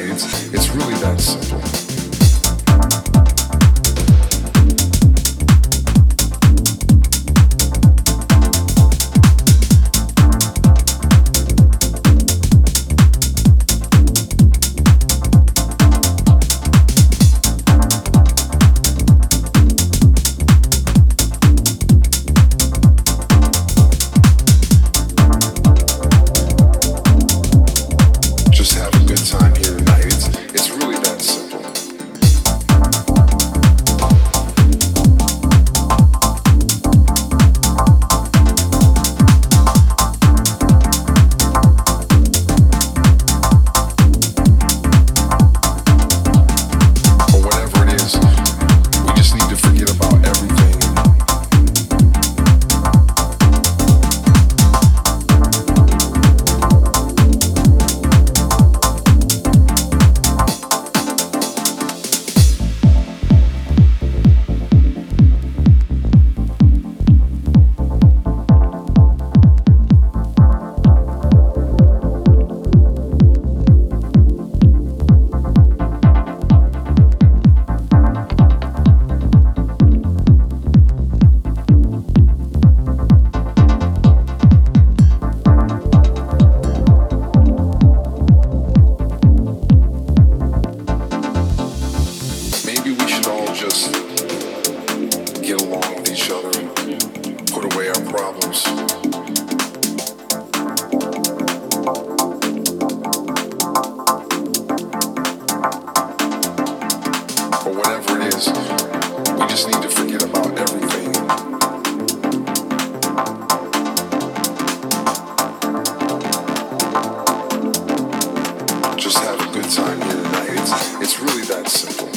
It's it's really that simple. Time here tonight. It's it's really that simple.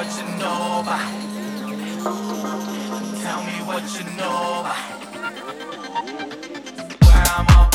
what you know about. Tell me what you know about it. Where I'm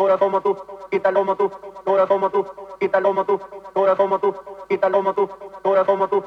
ahora como tú, quítalo como tú, ahora como tú, quítalo como tú, ahora como tú, quítalo como tú, ahora como tú.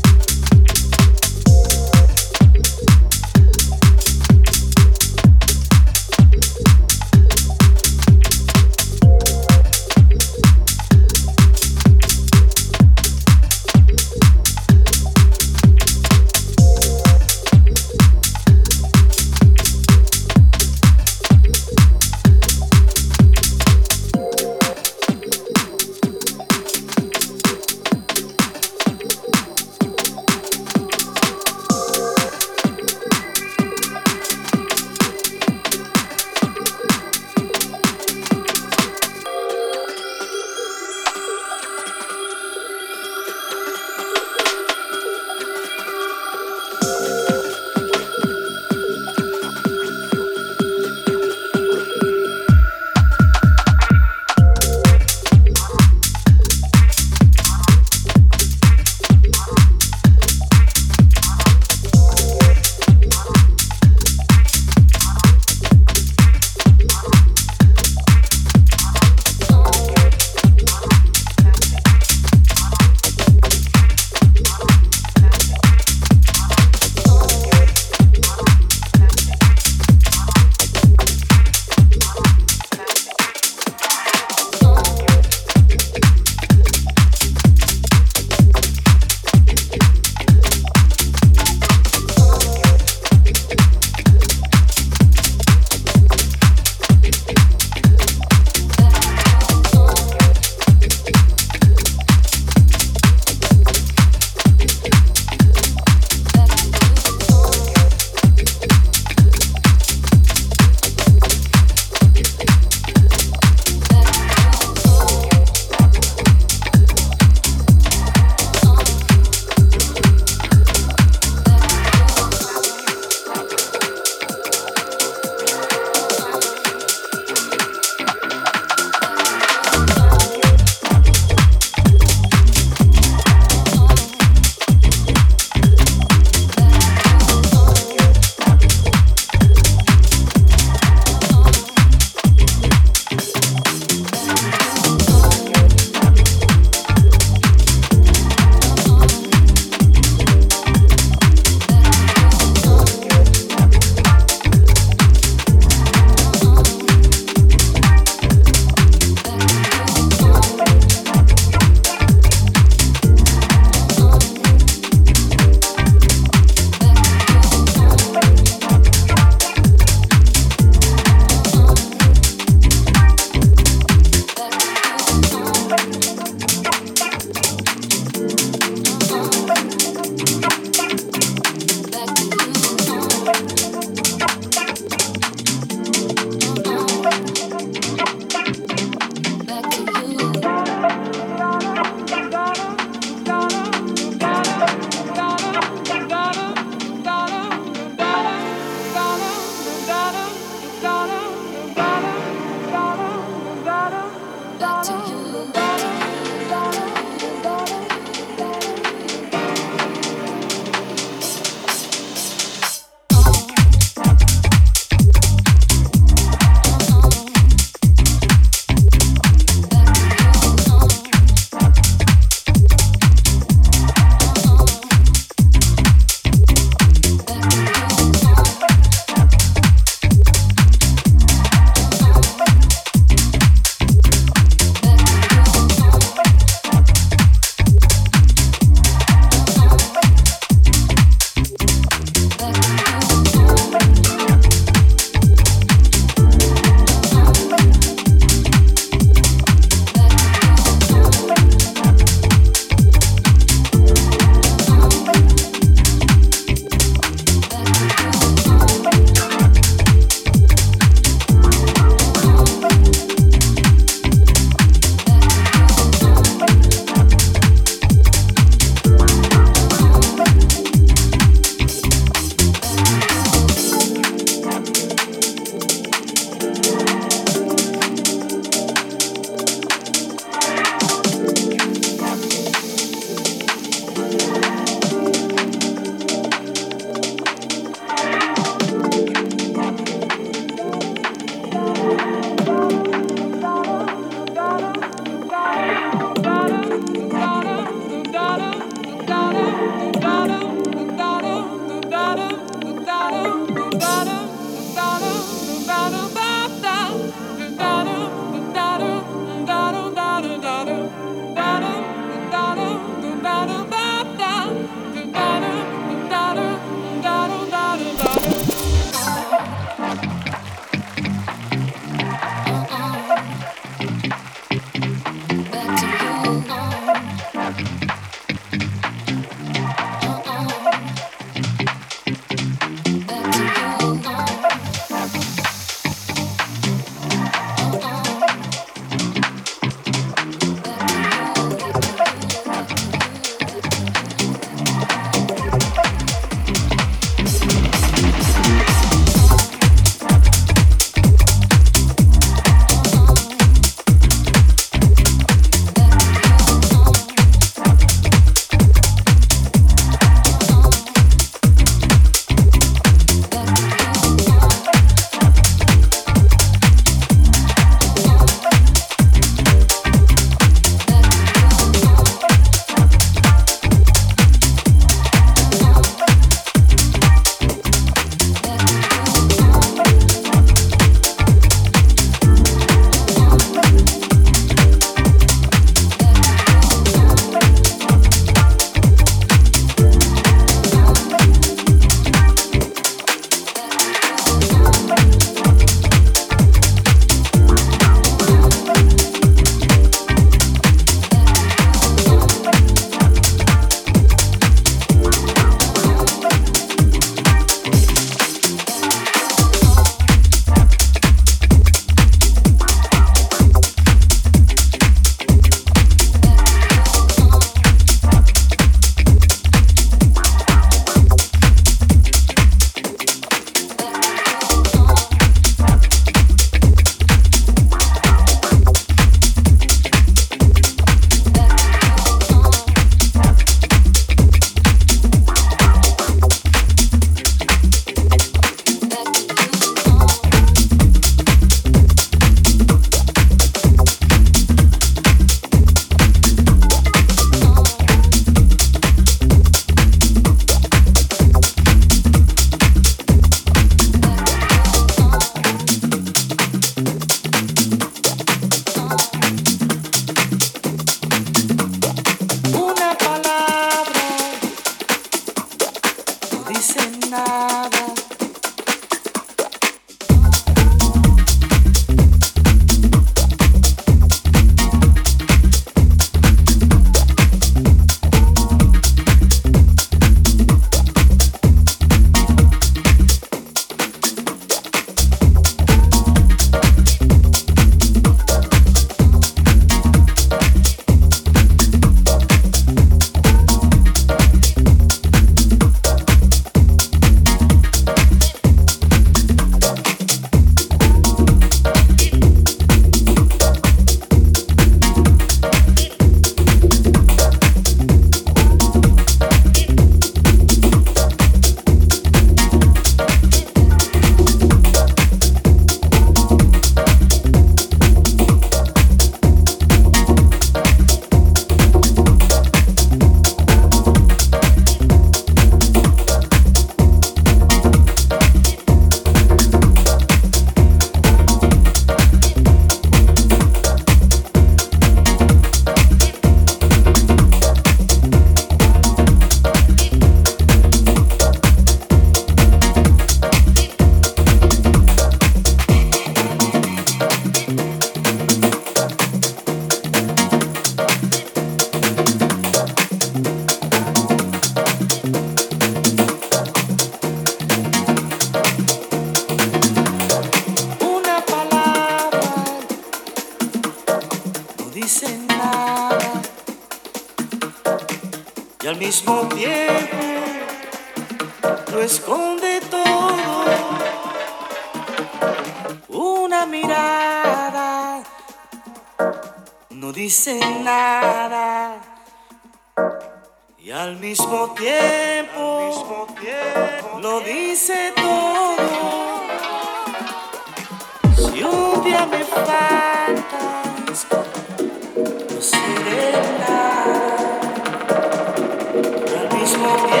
Okay.